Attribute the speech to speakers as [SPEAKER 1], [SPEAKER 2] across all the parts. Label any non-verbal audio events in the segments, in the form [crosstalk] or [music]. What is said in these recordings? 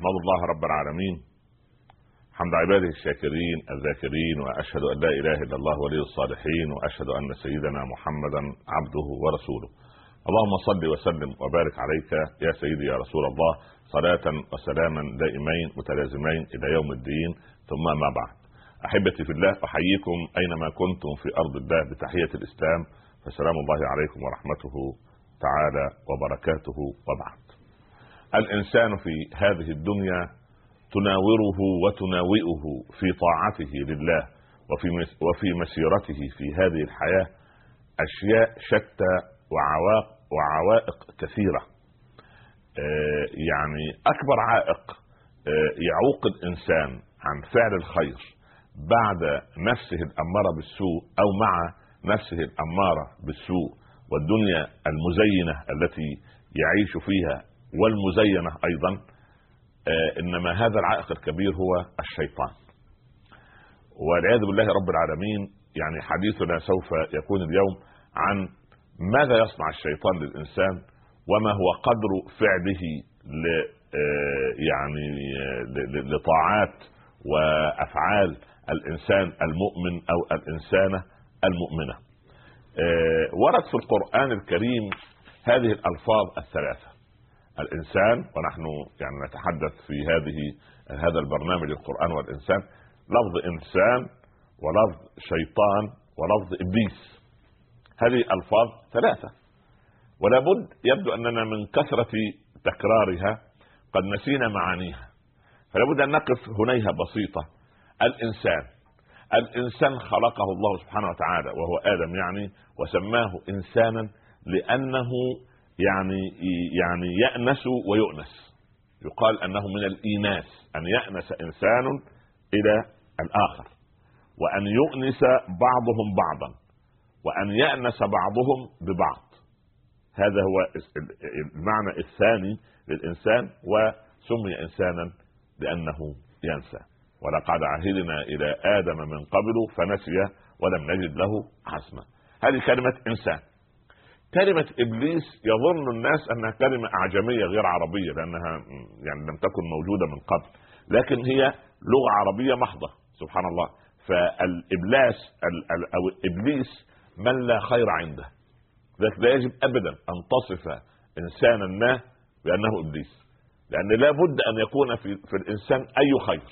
[SPEAKER 1] أحمد الله رب العالمين. حمد عباده الشاكرين الذاكرين وأشهد أن لا إله إلا الله ولي الصالحين وأشهد أن سيدنا محمدا عبده ورسوله. اللهم صل وسلم وبارك عليك يا سيدي يا رسول الله صلاة وسلاما دائمين متلازمين إلى يوم الدين. ثم ما بعد. أحبتي في الله أحييكم أينما كنتم في أرض الله بتحية الإسلام. فسلام الله عليكم ورحمته تعالى وبركاته. وبعد. الإنسان في هذه الدنيا تناوره وتناوئه في طاعته لله وفي وفي مسيرته في هذه الحياة أشياء شتى وعوائق وعوائق كثيرة. آه، يعني أكبر عائق آه، يعوق الإنسان عن فعل الخير بعد نفسه الأمارة بالسوء أو مع نفسه الأمارة بالسوء والدنيا المزينة التي يعيش فيها والمزينة أيضا آه، إنما هذا العائق الكبير هو الشيطان والعياذ بالله رب العالمين يعني حديثنا سوف يكون اليوم عن ماذا يصنع الشيطان للإنسان وما هو قدر فعله ل آه، يعني آه، لطاعات وأفعال الإنسان المؤمن أو الإنسانة المؤمنة. ورد في القرآن الكريم هذه الألفاظ الثلاثة الإنسان ونحن يعني نتحدث في هذه هذا البرنامج القرآن والإنسان لفظ إنسان ولفظ شيطان ولفظ إبليس. هذه ألفاظ ثلاثة. ولا بد يبدو أننا من كثرة تكرارها قد نسينا معانيها. فلا بد أن نقف هنيها بسيطة. الإنسان الإنسان خلقه الله سبحانه وتعالى وهو آدم يعني وسماه إنسانا لأنه يعني يعني يأنس ويؤنس. يقال أنه من الايناس أن يأنس إنسان إلى الآخر وأن يؤنس بعضهم بعضا وأن يأنس بعضهم ببعض. هذا هو المعنى الثاني للإنسان وسمي انسانا لأنه ينسى. ولقد عهدنا إلى آدم من قبل فنسي ولم نجد له عزما. هذه كلمة إنسان. كلمة إبليس يظن الناس أنها كلمة أعجمية غير عربية لأنها يعني لم تكن موجودة من قبل. لكن هي لغة عربية محضة سبحان الله. فالإبلاس أو إبليس من لا خير عنده. ذلك لا يجب أبدا أن تصف إنسانا ما بأنه إبليس. لأن لا بد أن يكون في, في الإنسان أي خير.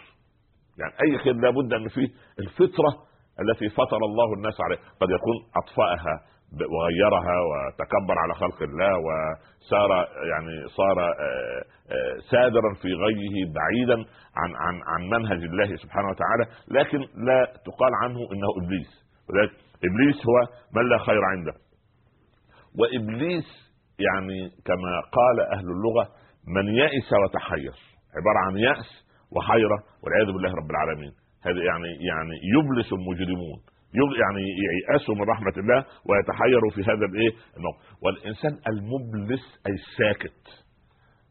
[SPEAKER 1] يعني أي خير لا بد أن فيه الفطرة التي فطر الله الناس عليها قد يكون أطفأها وغيرها وتكبر على خلق الله وصار يعني صار آه، آه، سادرا في غيه بعيدا عن عن عن منهج الله سبحانه وتعالى. لكن لا تقال عنه إنه إبليس. ولذلك إبليس هو من لا خير عنده. وإبليس يعني كما قال أهل اللغة من يئس وتحير. عبارة عن يأس وحيرة والعياذ بالله رب العالمين. هذا يعني يعني يبلس المجرمون. يعني ييأسوا من رحمة الله ويتحيروا في هذا الإيه؟ الموقف. والإنسان المبلس أي الساكت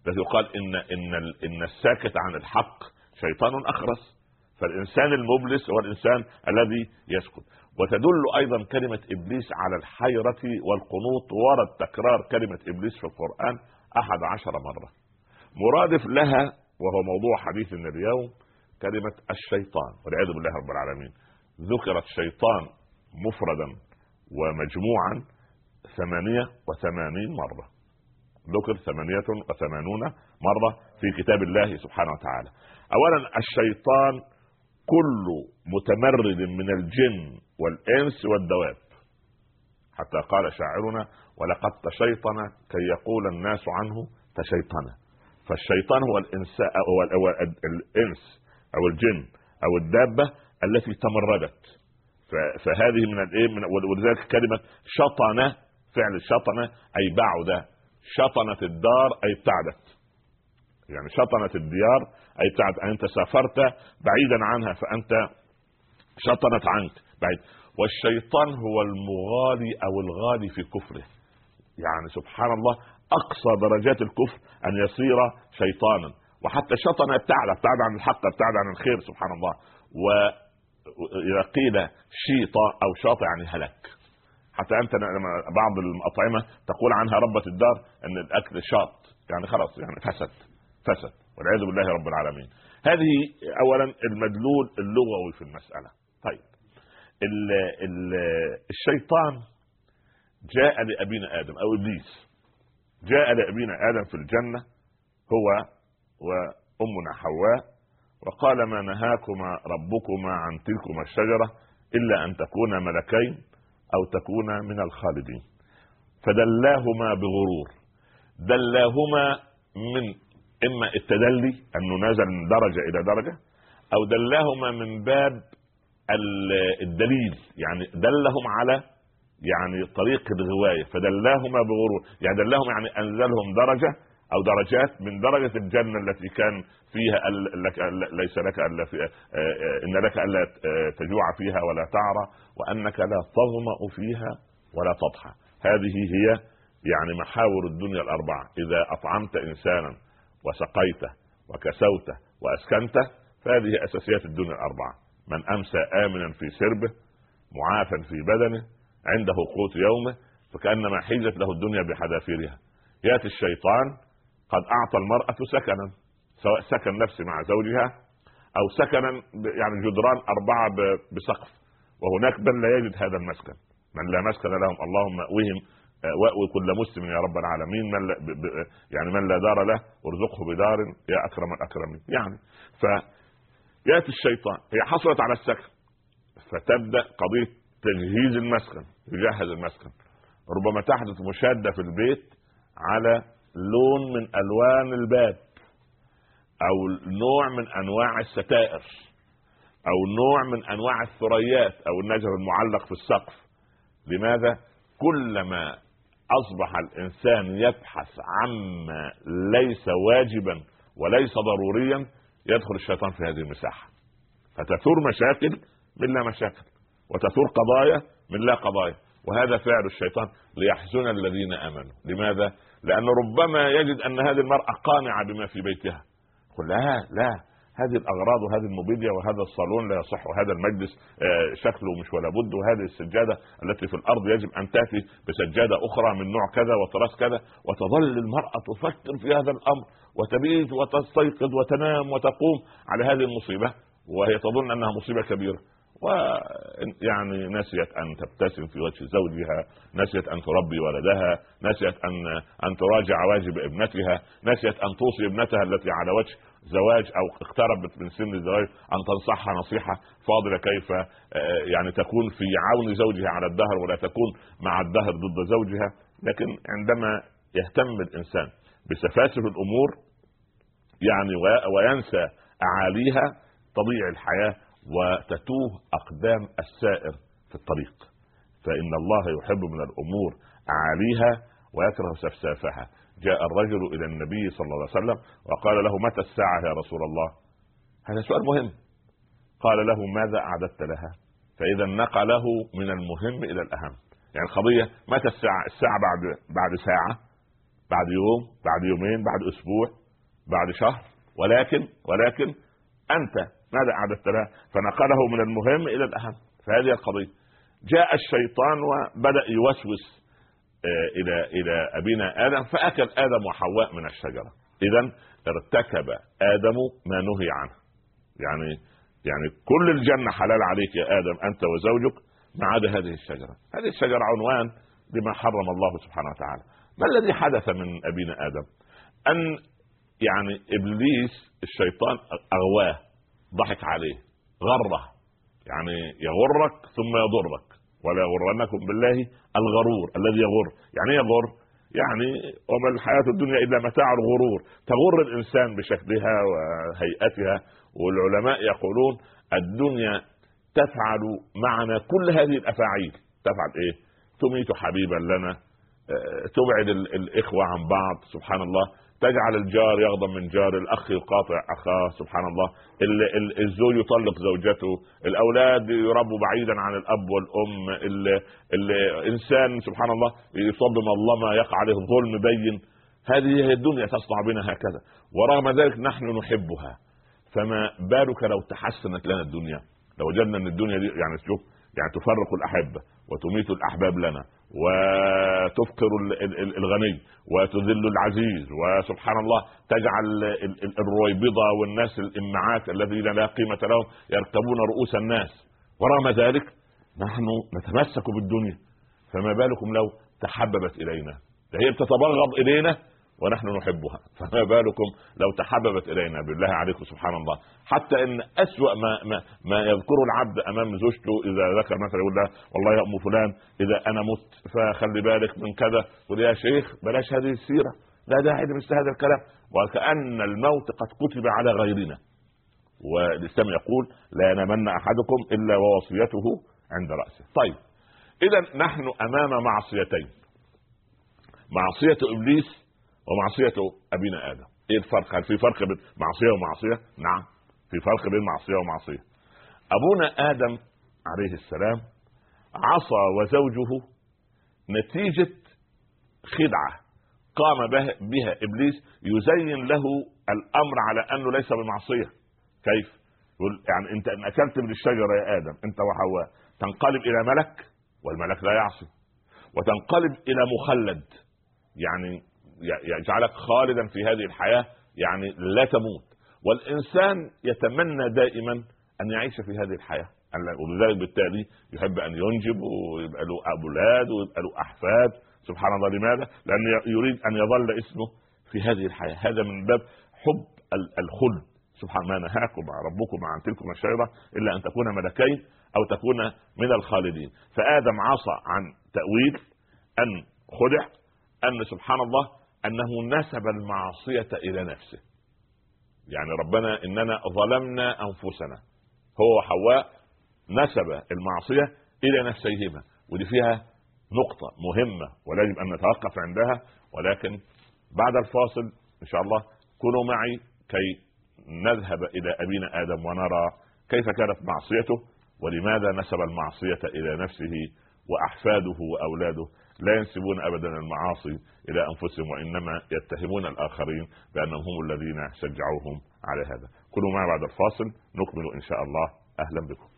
[SPEAKER 1] الذي يقال ان إن إن الساكت عن الحق شيطان أخرس. فالإنسان المبلس هو الإنسان الذي يسكت. وتدل أيضا كلمة إبليس على الحيرة والقنوط ورد تكرار كلمة إبليس في القرآن أحد عشر مرة. مرادف لها وهو موضوع حديثنا اليوم كلمة الشيطان والعياذ بالله رب العالمين. ذكر الشيطان مفردا ومجموعا ثمانية وثمانين مرة. ذكر ثمانية وثمانون مرة في كتاب الله سبحانه وتعالى. أولا الشيطان كل متمرد من الجن والإنس والدواب. حتى قال شاعرنا ولقد تشيطن كي يقول الناس عنه تشيطن فالشيطان هو الإنس أو الإنس أو الجن أو الدابة التي تمردت. فهذه من الايه من ولذلك كلمة شطن فعل شطن أي بعد. شطنت الدار أي ابتعدت. يعني شطنت الديار أي ابتعدت. أنت سافرت بعيدا عنها فأنت شطنت عنك. بعيد. والشيطان هو المغالي أو الغالي في كفره. يعني سبحان الله أقصى درجات الكفر أن يصير شيطانا. وحتى شطن ابتعد ابتعد عن الحق ابتعد عن الخير سبحان الله. و إذا قيل شيط أو شاط يعني هلك. حتى أنت لما بعض الأطعمة تقول عنها ربة الدار إن الأكل شاط. يعني خلاص يعني فسد فسد. والعياذ بالله رب العالمين. هذه اولا المدلول اللغوي في المسألة. طيب. ال ال الشيطان جاء لأبينا آدم أو إبليس. جاء لأبينا آدم في الجنة هو وأمنا حواء. وقال ما نهاكما ربكما عن تلكما الشجرة إلا أن تكونا ملكين أو تكونا من الخالدين. فدلاهما بغرور. دلاهما من إما التدلي انه نزل من درجة إلى درجة أو دلاهما من باب الدليل. يعني دلهم على يعني طريق الغواية. فدلاهما بغرور. يعني دلاهم يعني أنزلهم درجة أو درجات من درجة الجنة التي كان فيها لك ليس لك الا في إن لك الا تجوع فيها ولا تعرى وأنك لا تظمأ فيها ولا تضحى. هذه هي يعني محاور الدنيا الأربعة. إذا أطعمت إنسانا وسقيته وكسوته وأسكنته فهذه أساسيات الدنيا الأربعة. من أمسى آمنا في سربه معافا في بدنه عنده قوت يومه فكأنما حيزت له الدنيا بحذافيرها. يأتي الشيطان قد أعطى المرأة سكنا سواء سكن نفسي مع زوجها أو سكنا يعني جدران أربعة بسقف. وهناك من لا يجد هذا المسكن. من لا مسكن لهم اللهم مأوهم آه، وأوي كل مسلم يا رب العالمين. من لا يعني من لا دار له ارزقه بدار يا أكرم الأكرمين. يعني ف يأتي الشيطان. هي حصلت على السكن. فتبدأ قضية تجهيز المسكن يجهز المسكن. ربما تحدث مشادة في البيت على لون من ألوان الباب أو نوع من أنواع الستائر أو نوع من أنواع الثريات أو النجر المعلق في السقف. لماذا؟ كلما أصبح الإنسان يبحث عما ليس واجبا وليس ضروريا يدخل الشيطان في هذه المساحة. فتثور مشاكل من لا مشاكل وتثور قضايا من لا قضايا. وهذا فعل الشيطان ليحزن الذين آمنوا. لماذا؟ لأنه ربما يجد أن هذه المرأة قانعة بما في بيتها. قل لا لا هذه الأغراض وهذه الموبيليا وهذا الصالون لا يصح وهذا المجلس آه، شكله مش ولا بد وهذه السجادة التي في الأرض يجب أن تأتي بسجادة أخرى من نوع كذا وتراث كذا. وتظل المرأة تفكر في هذا الأمر وتبيت وتستيقظ وتنام وتقوم على هذه المصيبة وهي تظن أنها مصيبة كبيرة. ويعني نسيت أن تبتسم في وجه زوجها نسيت أن تربي ولدها نسيت أن أن تراجع واجب ابنتها نسيت أن توصي ابنتها التي على وجه زواج أو اقتربت من سن الزواج أن تنصحها نصيحة فاضلة كيف آه، يعني تكون في عون زوجها على الدهر ولا تكون مع الدهر ضد زوجها. لكن عندما يهتم الإنسان بسفاسف الأمور يعني وينسى أعاليها تضيع الحياة وتتوه أقدام السائر في الطريق. فإن الله يحب من الأمور أعاليها ويكره سفسافها. جاء الرجل إلى النبي صلى الله عليه وسلم وقال له متى الساعة يا رسول الله؟ هذا سؤال مهم. قال له ماذا أعددت لها؟ فإذا نقله من المهم إلى الأهم. يعني القضية متى الساعة؟ الساعة بعد بعد ساعة بعد يوم بعد يومين بعد أسبوع بعد شهر. ولكن ولكن أنت ماذا أعددت لها فنقله من المهم إلى الأهم. فهذه القضية. جاء الشيطان وبدأ يوسوس آه، إلى إلى أبينا آدم فأكل آدم وحواء من الشجرة. اذا ارتكب آدم ما نهي عنه. يعني يعني كل الجنة حلال عليك يا آدم أنت وزوجك ما عدا هذه الشجرة. هذه الشجرة عنوان لما حرم الله سبحانه وتعالى. ما الذي حدث من أبينا آدم؟ أن يعني إبليس الشيطان أغواه. ضحك عليه. غره. يعني يغرك ثم يضرك. ولا يغرنكم بالله الغرور الذي يغر. يعني إيه يغر؟ يعني وما الحياة الدنيا إلا متاع الغرور. تغر الإنسان بشكلها وهيئتها والعلماء يقولون الدنيا تفعل معنا كل هذه الأفاعيل. تفعل إيه؟ تميت حبيبا لنا. آه، تبعد الإخوة عن بعض. سبحان الله. تجعل الجار يغضب من جار الأخ يقاطع أخاه سبحان الله. الزوج يطلق زوجته الأولاد يربوا بعيدا عن الأب والأم الانسان سبحان الله يصاب ما يقع عليه ظلم بين. هذه هي الدنيا تصنع بنا هكذا. ورغم ذلك نحن نحبها. فما بالك لو تحسنت لنا الدنيا؟ لو وجدنا أن الدنيا دي يعني شوف يعني تفرق الأحبة. وتميت الأحباب لنا وتفقر الغني وتذل العزيز وسبحان الله تجعل الرويبضه والناس الامعات الذين لا قيمة لهم يركبون رؤوس الناس. ورغم ذلك نحن نتمسك بالدنيا فما بالكم لو تحببت إلينا؟ هي بتتبغض إلينا ونحن نحبها. [laughs] فما بالكم لو تحببت إلينا بالله عليكم سبحان الله. حتى إن أسوأ ما ما, ما يذكره العبد أمام زوجته إذا ذكر مثلا يقول لها والله يا أم فلان إذا أنا مت فخلي بالك من كذا. يقول يا شيخ بلاش هذه السيرة. لا داعي لمثل هذا الكلام. وكأن الموت قد كتب على غيرنا. والإسلام يقول لا ينامن أحدكم إلا ووصيته عند رأسه. طيب اذا نحن أمام معصيتين. معصية إبليس ومعصية أبينا آدم إيه الفرق؟ هل في فرق بين معصية ومعصية؟ نعم في فرق بين معصية ومعصية أبونا آدم عليه السلام عصى وزوجه نتيجة خدعة قام بها إبليس يزين له الأمر على أنه ليس بمعصية كيف؟ يعني أنت إن أكلت من الشجرة يا آدم أنت وحواء تنقلب إلى ملك والملك لا يعصي وتنقلب إلى مخلد يعني يجعلك خالدا في هذه الحياة يعني لا تموت. والإنسان يتمنى دائما أن يعيش في هذه الحياة. ولذلك بالتالي يحب أن ينجب ويبقى له أولاد ويبقى له أحفاد. سبحان الله لماذا؟ لأن يريد أن يظل اسمه في هذه الحياة. هذا من باب حب الخلد. سبحان ما نهاكم ربكم عن تلكم الشجرة إلا أن تكون ملكين أو تكون من الخالدين. فآدم عصى عن تأويل أن خدع أن سبحان الله أنه نسب المعصية إلى نفسه. يعني ربنا إننا ظلمنا أنفسنا. هو وحواء نسب المعصية إلى نفسيهما. ودي فيها نقطة مهمة ويجب أن نتوقف عندها. ولكن بعد الفاصل إن شاء الله كونوا معي كي نذهب إلى أبينا آدم ونرى كيف كانت معصيته ولماذا نسب المعصية إلى نفسه وأحفاده وأولاده. لا ينسبون ابدا المعاصي إلى أنفسهم وإنما يتهمون الآخرين بأنهم هم الذين شجعوهم على هذا. كونوا معي بعد الفاصل نكمل إن شاء الله. أهلا بكم.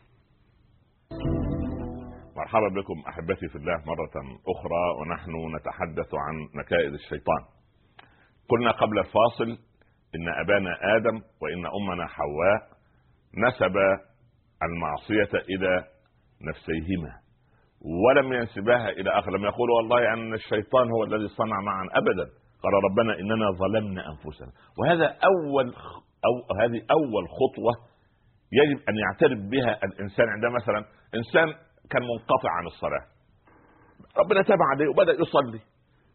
[SPEAKER 1] مرحبا بكم أحبتي في الله مرة أخرى ونحن نتحدث عن نكائد الشيطان. قلنا قبل الفاصل إن أبانا آدم وإن أمنا حواء نسب المعصية إلى نفسيهما. ولم ينسبها إلى آخر. لم يقول والله أن الشيطان هو الذي صنع معا أبدا. قال ربنا إننا ظلمنا أنفسنا. وهذا أول أو هذه أول خطوة يجب أن يعترف بها الإنسان. عندما مثلا إنسان كان منقطع عن الصلاة. ربنا تاب عليه وبدأ يصلي.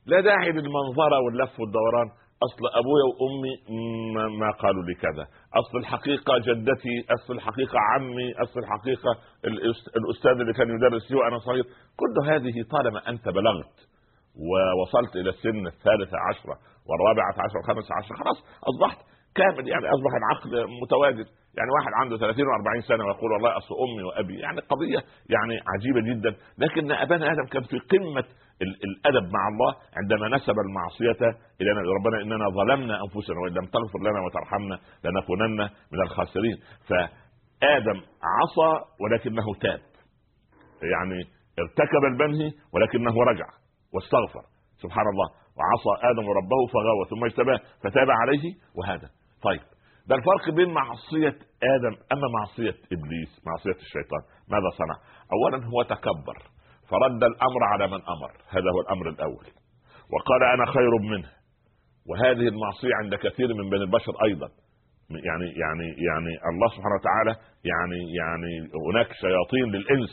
[SPEAKER 1] لا داعي للمنظرة واللف والدوران. أصل أبويا وأمي ما قالوا لي كذا. أصل الحقيقة جدتي أصل الحقيقة عمي أصل الحقيقة الأستاذ اللي كان يدرس لي وأنا صغير. كل هذه طالما أنت بلغت ووصلت إلى السن الثالثة عشرة والرابعة عشرة والخامسة عشرة خلاص أصبحت كامل يعني أصبح العقل متواجد. يعني واحد عنده 30 و40 سنة ويقول والله أصل أمي وأبي يعني قضية يعني عجيبة جدا. لكن أبانا آدم كان في قمة الأدب مع الله عندما نسب المعصية إلى ربنا إننا ظلمنا أنفسنا وإن لم تغفر لنا وترحمنا لنكونن من الخاسرين. فآدم عصى ولكنه تاب. يعني ارتكب المنهي ولكنه رجع واستغفر. سبحان الله. وعصى آدم ربه فغوى ثم اجتباه فتاب عليه وهذا. طيب. ده الفرق بين معصية آدم أما معصية إبليس معصية الشيطان. ماذا صنع؟ أولا هو تكبر. فرد الأمر على من أمر. هذا هو الأمر الأول. وقال أنا خير منه. وهذه المعصية عند كثير من بني البشر أيضا. يعني يعني يعني الله سبحانه وتعالى يعني يعني هناك شياطين للإنس.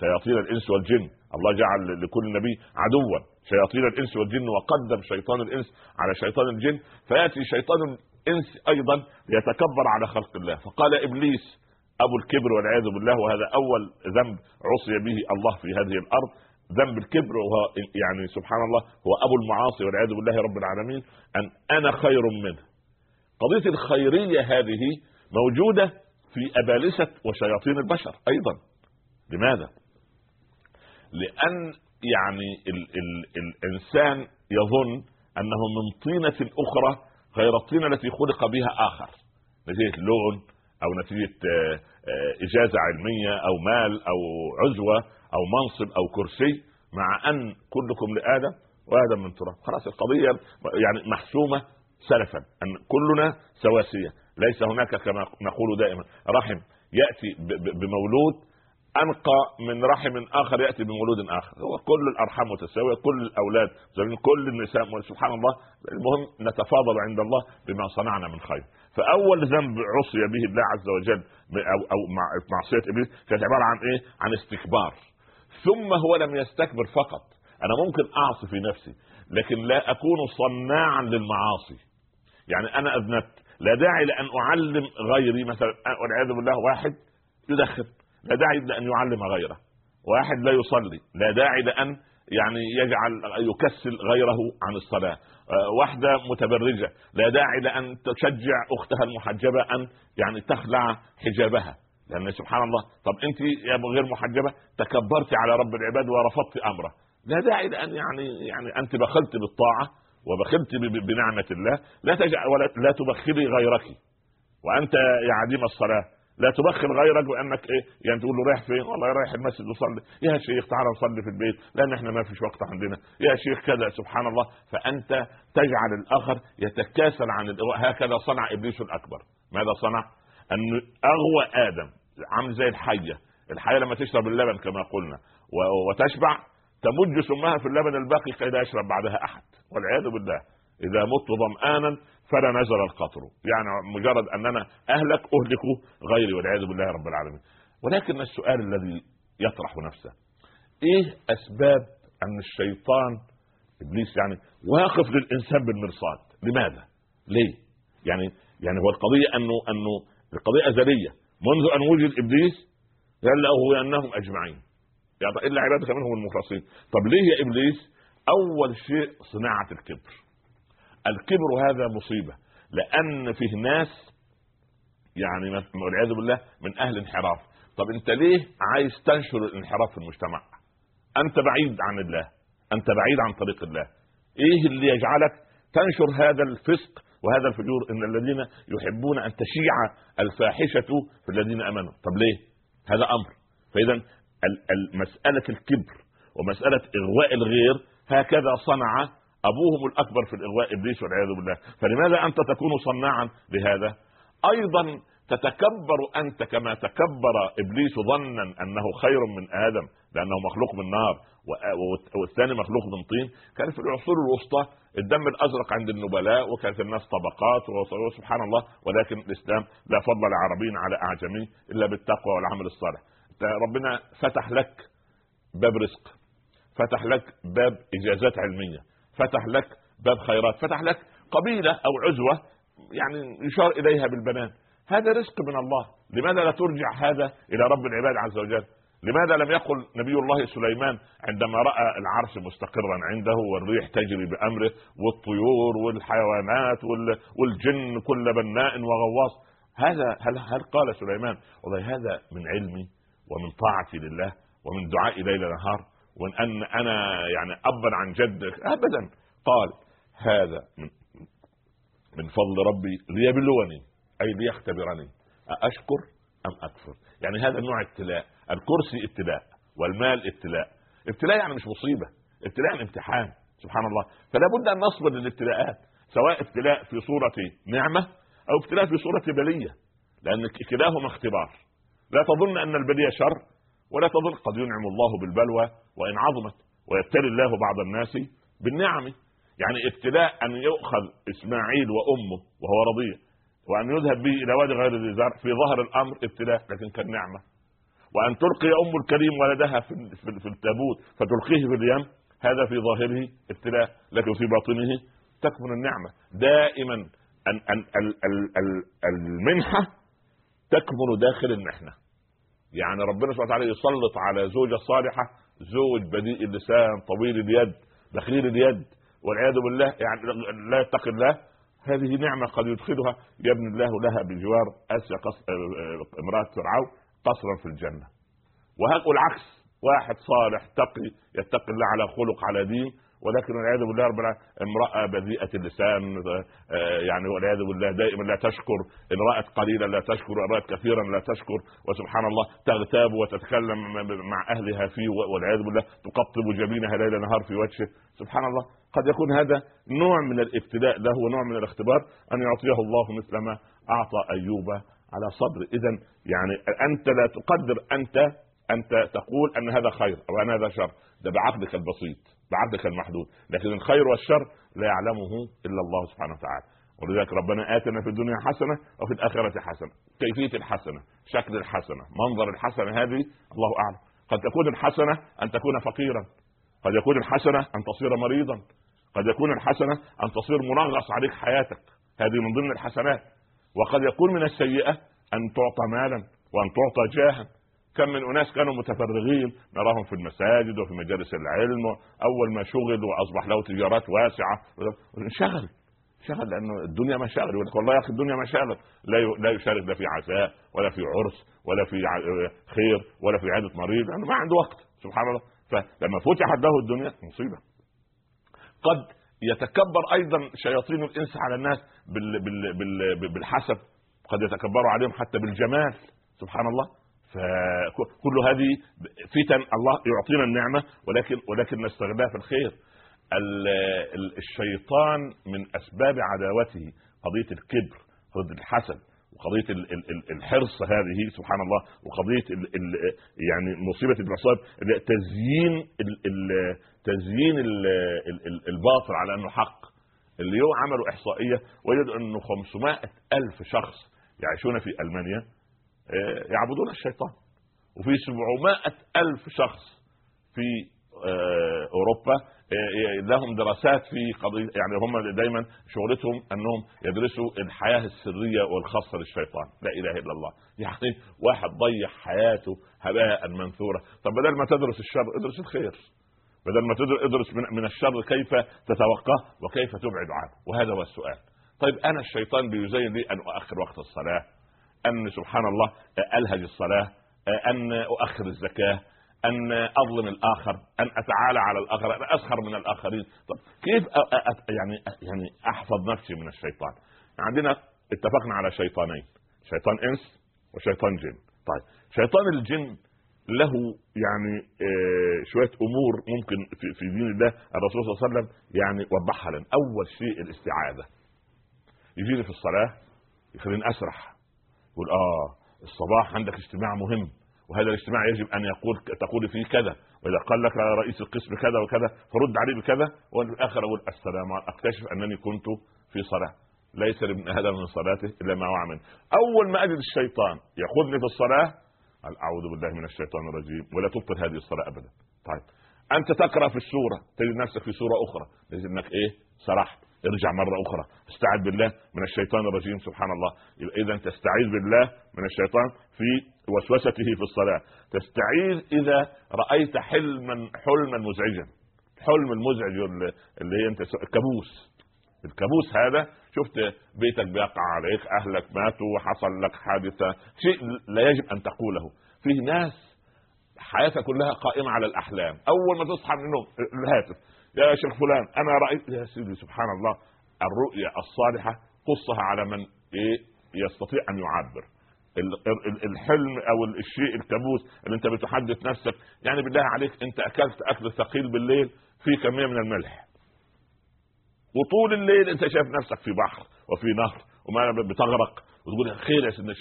[SPEAKER 1] شياطين الإنس والجن. الله جعل لكل نبي عدوا. شياطين الإنس والجن وقدم شيطان الإنس على شيطان الجن. فيأتي شيطان الإنس أيضا ليتكبر على خلق الله. فقال إبليس أبو الكبر والعياذ بالله وهذا أول ذنب عصي به الله في هذه الأرض. ذنب الكبر وهو يعني سبحان الله هو أبو المعاصي والعياذ بالله رب العالمين. أن أنا خير منه. قضية الخيرية هذه موجودة في أبالسة وشياطين البشر أيضا. لماذا؟ لأن يعني ال ال الإنسان يظن أنه من طينة أخرى غير الطينة التي خلق بها آخر. نتيجة لون أو نتيجة آه، إجازة علمية أو مال أو عزوة أو منصب أو كرسي مع أن كلكم لآدم وادم من تراب. خلاص القضية يعني محسومة سلفا أن كلنا سواسية. ليس هناك كما نقول دائما. رحم يأتي بمولود أنقى من رحم آخر يأتي بمولود آخر. هو كل الأرحام متساوية كل الأولاد كل النساء سبحان الله. المهم نتفاضل عند الله بما صنعنا من خير. فأول ذنب عصي به الله عز وجل أو أو معصية إبليس كانت عبارة عن إيه؟ عن استكبار. ثم هو لم يستكبر فقط. أنا ممكن أعصي في نفسي لكن لا أكون صناعا للمعاصي. يعني أنا أذنبت لا داعي لأن أعلم غيري مثلا والعياذ بالله واحد يدخن. لا داعي لأن يعلم غيره. واحد لا يصلي لا داعي لأن يعني يجعل يكسل غيره عن الصلاة. آه، واحدة متبرجة لا داعي لأن تشجع أختها المحجبة أن يعني تخلع حجابها. لأن سبحان الله طب أنت يا غير محجبة تكبرت على رب العباد ورفضت أمره. لا داعي لأن يعني يعني أنت بخلت بالطاعة وبخلت بنعمة الله لا تجعل ولا لا تبخلي غيرك. وأنت يا عديم الصلاة لا تبخل غيرك بانك إيه؟ يعني تقول له رايح فين؟ والله رايح المسجد وصلي. يا شيخ تعال نصلي في البيت. لأن إحنا ما فيش وقت عندنا. يا شيخ كذا سبحان الله. فأنت تجعل الأخر يتكاسل عن هكذا صنع إبليس الأكبر. ماذا صنع؟ أن أغوى آدم عامل زي الحيه الحيه لما تشرب اللبن كما قلنا. وتشبع تمج سمها في اللبن الباقي كي لا يشرب بعدها أحد. والعياذ بالله. إذا مت ظمآنا فلا نزل القطر. يعني مجرد أننا أهلك اهلك غيري والعياذ بالله رب العالمين. ولكن السؤال الذي يطرح نفسه إيه أسباب أن الشيطان إبليس يعني واقف للإنسان بالمرصاد؟ لماذا؟ ليه؟ يعني يعني هو القضية أنه أنه القضية أزلية. منذ أن وجد إبليس قال له أنهم أجمعين. يعني إلا عبادك منهم المخلصين. طب ليه يا إبليس؟ أول شيء صناعة الكبر. الكبر هذا مصيبة لأن فيه ناس يعني والعياذ بالله من أهل انحراف. طب أنت ليه عايز تنشر الانحراف في المجتمع؟ أنت بعيد عن الله أنت بعيد عن طريق الله. إيه اللي يجعلك تنشر هذا الفسق وهذا الفجور؟ إن الذين يحبون أن تشيع الفاحشة في الذين آمنوا. طب ليه؟ هذا أمر. فاذا مسألة الكبر ومسألة إغواء الغير هكذا صنع ابوهم الأكبر في الإغواء إبليس والعياذ بالله. فلماذا أنت تكون صناعا لهذا؟ أيضا تتكبر أنت كما تكبر إبليس ظنا أنه خير من آدم لأنه مخلوق من نار والثاني مخلوق من طين. كان في العصور الوسطى الدم الأزرق عند النبلاء وكانت الناس طبقات وسبحان الله ولكن الإسلام لا فضل لعربي على أعجمي إلا بالتقوى والعمل الصالح. ربنا فتح لك باب رزق فتح لك باب إجازات علمية فتح لك باب خيرات فتح لك قبيلة أو عزوة يعني يشار إليها بالبنان. هذا رزق من الله. لماذا لا ترجع هذا إلى رب العباد عز وجل؟ لماذا لم يقل نبي الله سليمان عندما رأى العرش مستقرا عنده والريح تجري بأمره والطيور والحيوانات والجن كل بناء وغواص؟ هذا هل هل قال سليمان والله هذا من علمي ومن طاعتي لله ومن دعائي ليل نهار؟ وإن أن أنا يعني ابا عن جد ابدا. قال هذا من من فضل ربي ليبلوني أي ليختبرني. أأشكر أم أكفر؟ يعني هذا النوع ابتلاء. الكرسي ابتلاء والمال ابتلاء. ابتلاء يعني مش مصيبة. ابتلاء يعني امتحان سبحان الله. فلا بد أن نصبر للابتلاءات سواء ابتلاء في صورة نعمة أو ابتلاء في صورة بلية لأن كلاهما اختبار. لا تظن أن البلية شر. ولا تظن قد ينعم الله بالبلوى وإن عظمت ويبتلي الله بعض الناس بالنعم. يعني ابتلاء أن يؤخذ إسماعيل وأمه وهو رضيع وأن يذهب به إلى وادي غير ذي زرع في ظهر الأمر ابتلاء لكن كان نعمة وأن تلقي أم الكريم ولدها في, في, التابوت فتلقيه في اليم هذا في ظاهره ابتلاء لكن في باطنه تكمن النعمة. دائما أن المنحة تكمن داخل المحنة يعني ربنا سبحانه وتعالى يسلط على زوجة صالحة زوج بديء اللسان طويل اليد بخيل اليد والعياذ بالله يعني لا يتقي الله. هذه نعمة قد يدخلها يبني الله لها بجوار أسيا قص... امرأة فرعون قصرا في الجنة. وهذا العكس واحد صالح تقي يتقي الله على خلق على دين ولكن والعياذ بالله رب امرأة بذيئة اللسان آه، يعني والعياذ بالله دائما لا تشكر ان رات قليلا لا تشكر وان رات كثيرا لا تشكر وسبحان الله تغتاب وتتكلم مع أهلها فيه والعياذ بالله تقطب جبينها ليل نهار في وجهه. سبحان الله قد يكون هذا نوع من الابتلاء له ونوع من الاختبار أن يعطيه الله مثل ما أعطى أيوب على صبر اذا يعني أنت لا تقدر أنت أنت تقول أن هذا خير أو أن هذا شر. ده بعقلك البسيط. بعقلك المحدود. لكن الخير والشر لا يعلمه إلا الله سبحانه وتعالى. ولذلك ربنا آتنا في الدنيا حسنة وفي الآخرة حسنة. كيفية الحسنة شكل الحسنة منظر الحسنة هذه الله أعلم. قد تكون الحسنة أن تكون فقيرا. قد يكون الحسنة أن تصير مريضا. قد يكون الحسنة أن تصير منغص عليك حياتك. هذه من ضمن الحسنات. وقد يكون من السيئة أن تعطى مالا وأن تعطى جاها. كم من أناس كانوا متفرغين نراهم في المساجد وفي مجالس العلم أول ما شغل واصبح له تجارات واسعة. انشغل شغل لأنه الدنيا مشاغل يقول لك والله يا أخي الدنيا مشاغل لا لا يشارك لا في عزاء ولا في عرس ولا في خير ولا في عياده مريض لأنه ما عنده وقت. سبحان الله. فلما فتحت له الدنيا مصيبة. قد يتكبر أيضا شياطين الإنس على الناس بالحسب قد يتكبروا عليهم حتى بالجمال. سبحان الله. فكل هذه فتن الله يعطينا النعمة ولكن ولكن نستغلها في الخير. الشيطان من أسباب عداوته قضية الكبر قضية الحسد وقضية الحرص هذه سبحان الله وقضية يعني مصيبة المصائب تزيين تزيين الباطل على أنه حق. اليوم عملوا إحصائية وجدوا أنه 500 ألف شخص يعيشون في ألمانيا. يعبدون الشيطان. وفي 700 ألف شخص في آه، أوروبا آه، لهم دراسات في قضية يعني هم دايما شغلتهم أنهم يدرسوا الحياة السرية والخاصة للشيطان. لا إله إلا الله. يعني واحد ضيع حياته هباء منثورا طب بدل ما تدرس الشر ادرس الخير. بدل ما ادرس من الشر كيف تتوقاه وكيف تبعد عنه. وهذا هو السؤال. طيب أنا الشيطان بيزين لي أن أؤخر وقت الصلاة. أن سبحان الله الهج الصلاة ان أؤخر الزكاة أن أظلم الآخر أن أتعالى على الآخر أن أسخر من الآخرين. طب كيف يعني يعني أحفظ نفسي من الشيطان؟ عندنا اتفقنا على شيطانين شيطان إنس وشيطان جن. طيب شيطان الجن له يعني آه شوية أمور ممكن في, دين الله. الرسول صلى الله عليه وسلم يعني وضحها لنا. أول شيء الاستعاذة. يجيني في الصلاة يخليني أسرح. يقول آه الصباح عندك اجتماع مهم وهذا الاجتماع يجب أن يقول تقول فيه كذا وإذا قال لك رئيس القسم كذا وكذا فرد عليه بكذا وفي الآخر أقول السلام أكتشف أنني كنت في صلاة. ليس لابن آدم من صلاته إلا ما وعى أول ما أجد الشيطان يأخذني في الصلاة قال أعوذ بالله من الشيطان الرجيم ولا تبطل هذه الصلاة ابدا. طيب أنت تقرأ في السورة تجد نفسك في سورة أخرى تجد أنك إيه؟ سرحت. ارجع مرة أخرى. استعذ بالله من الشيطان الرجيم سبحان الله. إذا تستعيذ بالله من الشيطان في وسوسته في الصلاة. تستعيذ إذا رأيت حلما حلما مزعجا. حلم المزعج اللي هي أنت الكابوس الكابوس هذا شفت بيتك بيقع عليك أهلك ماتوا وحصل لك حادثة. شيء لا يجب أن تقوله. في ناس حياتها كلها قائمة على الأحلام. أول ما تصحى من النوم الهاتف. يا شيخ فلان أنا رايت يا سيدي سبحان الله الرؤيا الصالحة قصها على من إيه؟ يستطيع أن يعبر. الحلم أو الشيء الكابوس اللي أنت بتحدث نفسك يعني بالله عليك أنت أكلت أكل ثقيل بالليل في كميه من الملح. وطول الليل أنت شايف نفسك في بحر وفي نهر وما بتغرق وتقول خير يا سيدنا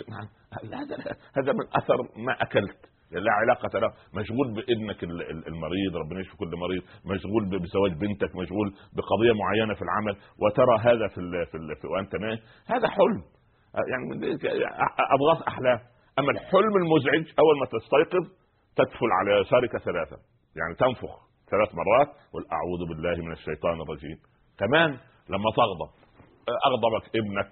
[SPEAKER 1] هذا هذا من أثر ما أكلت. لا علاقة له. مشغول بابنك المريض ربنا يشفي كل مريض. مشغول بزواج بنتك مشغول بقضية معينة في العمل. وترى هذا في, ال في, ال في وأنت نايم هذا حلم. يعني اضغاث أحلام. أما الحلم المزعج أول ما تستيقظ تدفل على يسارك ثلاثة. يعني تنفخ ثلاث مرات قل أعوذ بالله من الشيطان الرجيم. كمان لما تغضب أغضبك ابنك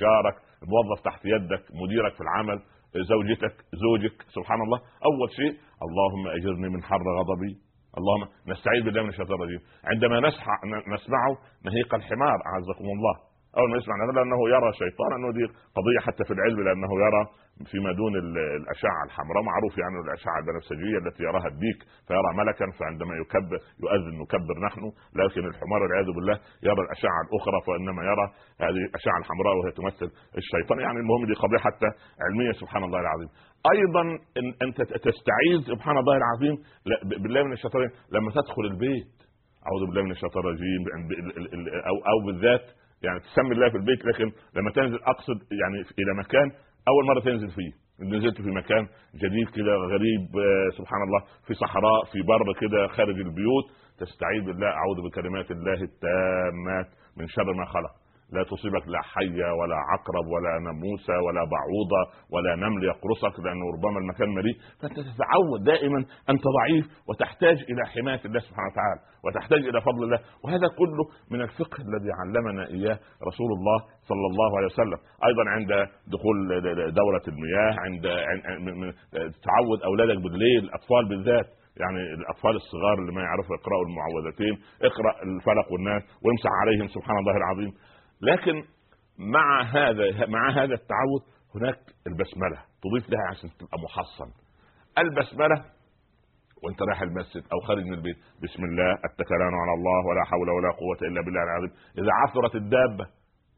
[SPEAKER 1] جارك موظف تحت يدك مديرك في العمل زوجتك زوجك سبحان الله أول شيء اللهم أجرني من حر غضبي. اللهم نستعيذ بالله من الشيطان الرجيم. عندما نسمع نهيق الحمار أعزكم الله. أول ما يسمع لأنه يرى شيطان أنه دي قضية حتى في العلم لأنه يرى فيما دون الأشعة الحمراء معروف يعني الأشعة البنفسجية التي يراها الديك فيرى ملكا فعندما يكبر يؤذن نكبر نحن لكن الحمار والعياذ بالله يرى الأشعة الأخرى فإنما يرى هذه الأشعة الحمراء وهي تمثل الشيطان. يعني المهم دي قضية حتى علمية سبحان الله العظيم. أيضا إن أنت تستعيذ سبحان الله العظيم بالله من الشيطان لما تدخل البيت أعوذ بالله من الشيطان الرجيم أو أو بالذات يعني تسمي الله في البيت لكن لما تنزل أقصد يعني إلى مكان أول مرة تنزل فيه. نزلت في مكان جديد كده غريب آه، سبحان الله في صحراء في بر كده خارج البيوت تستعيذ بالله أعوذ بكلمات الله التامات من شر ما خلق. لا تصيبك لا حية ولا عقرب ولا ناموسة ولا بعوضة ولا نمل يقرصك لأنه ربما المكان مليء. فأنت تتعود دائما أنت ضعيف وتحتاج إلى حماية الله سبحانه وتعالى وتحتاج إلى فضل الله. وهذا كله من الفقه الذي علمنا إياه رسول الله صلى الله عليه وسلم. أيضا عند دخول دورة المياه عند تعود أولادك بالليل الأطفال بالذات يعني الأطفال الصغار اللي ما يعرفوا يقرأوا المعوذتين اقرأ الفلق والناس وامسح عليهم سبحان الله العظيم. لكن مع هذا مع هذا التعود هناك البسملة تضيف لها عشان تبقى محصن. البسملة وانت رايح المسجد أو خارج من البيت بسم الله التكلان على الله ولا حول ولا قوة إلا بالله العظيم. إذا عثرت الدابة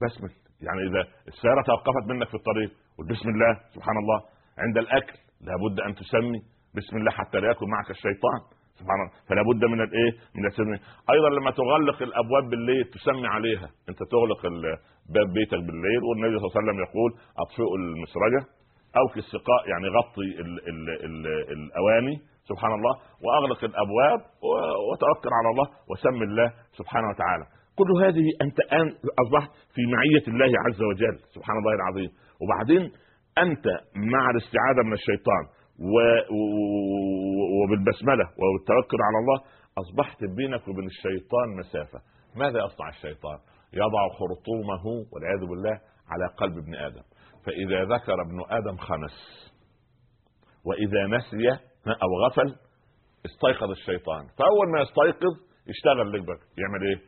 [SPEAKER 1] بسمل. يعني إذا السيارة توقفت منك في الطريق وبسم الله سبحان الله عند الأكل لابد أن تسمي بسم الله حتى لا ياكل معك الشيطان. سبحان الله. فلا بد من الايه؟ من التسميه أيضا لما تغلق الأبواب بالليل تسمي عليها. أنت تغلق باب بيتك بالليل والنبي صلى الله عليه وسلم يقول أطفئوا المسرجة أو في السقاء يعني غطي ال ال ال الأواني سبحان الله وأغلق الأبواب وتوكل على الله وسم الله سبحانه وتعالى. كل هذه أنت الآن أصبحت في معية الله عز وجل سبحان الله العظيم. وبعدين أنت مع الاستعاذة من الشيطان وبالبسملة وبالتوكل على الله أصبحت بينك وبين الشيطان مسافة. ماذا يصنع الشيطان؟ يضع خرطومه والعياذ بالله على قلب ابن آدم. فإذا ذكر ابن آدم خنس وإذا نسي أو غفل استيقظ الشيطان. فأول ما يستيقظ يشتغل لك يعمل إيه؟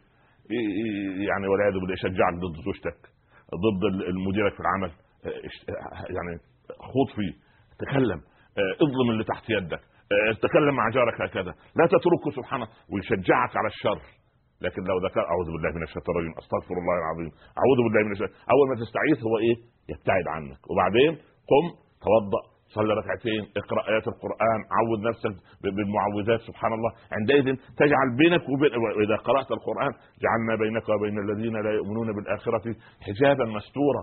[SPEAKER 1] يعني والعياذ بالله يشجعك ضد زوجتك ضد مديرك في العمل. يعني خوض فيه تكلم. اظلم اللي تحت يدك. آه، تكلم مع جارك هكذا. لا تتركه سبحانه ويشجعك على الشر. لكن لو ذكر أعوذ بالله من الشيطان الرجيم. أستغفر الله العظيم. أعوذ بالله من الشيطان. أول ما تستعيذ هو إيه؟ يبتعد عنك. وبعدين قم توضأ صلي ركعتين اقرأ آيات القرآن عود نفسك بالمعوذات سبحان الله. عندئذ تجعل بينك وبين وإذا قرأت القرآن جعلنا بينك وبين الذين لا يؤمنون بالآخرة حجابا مستورا.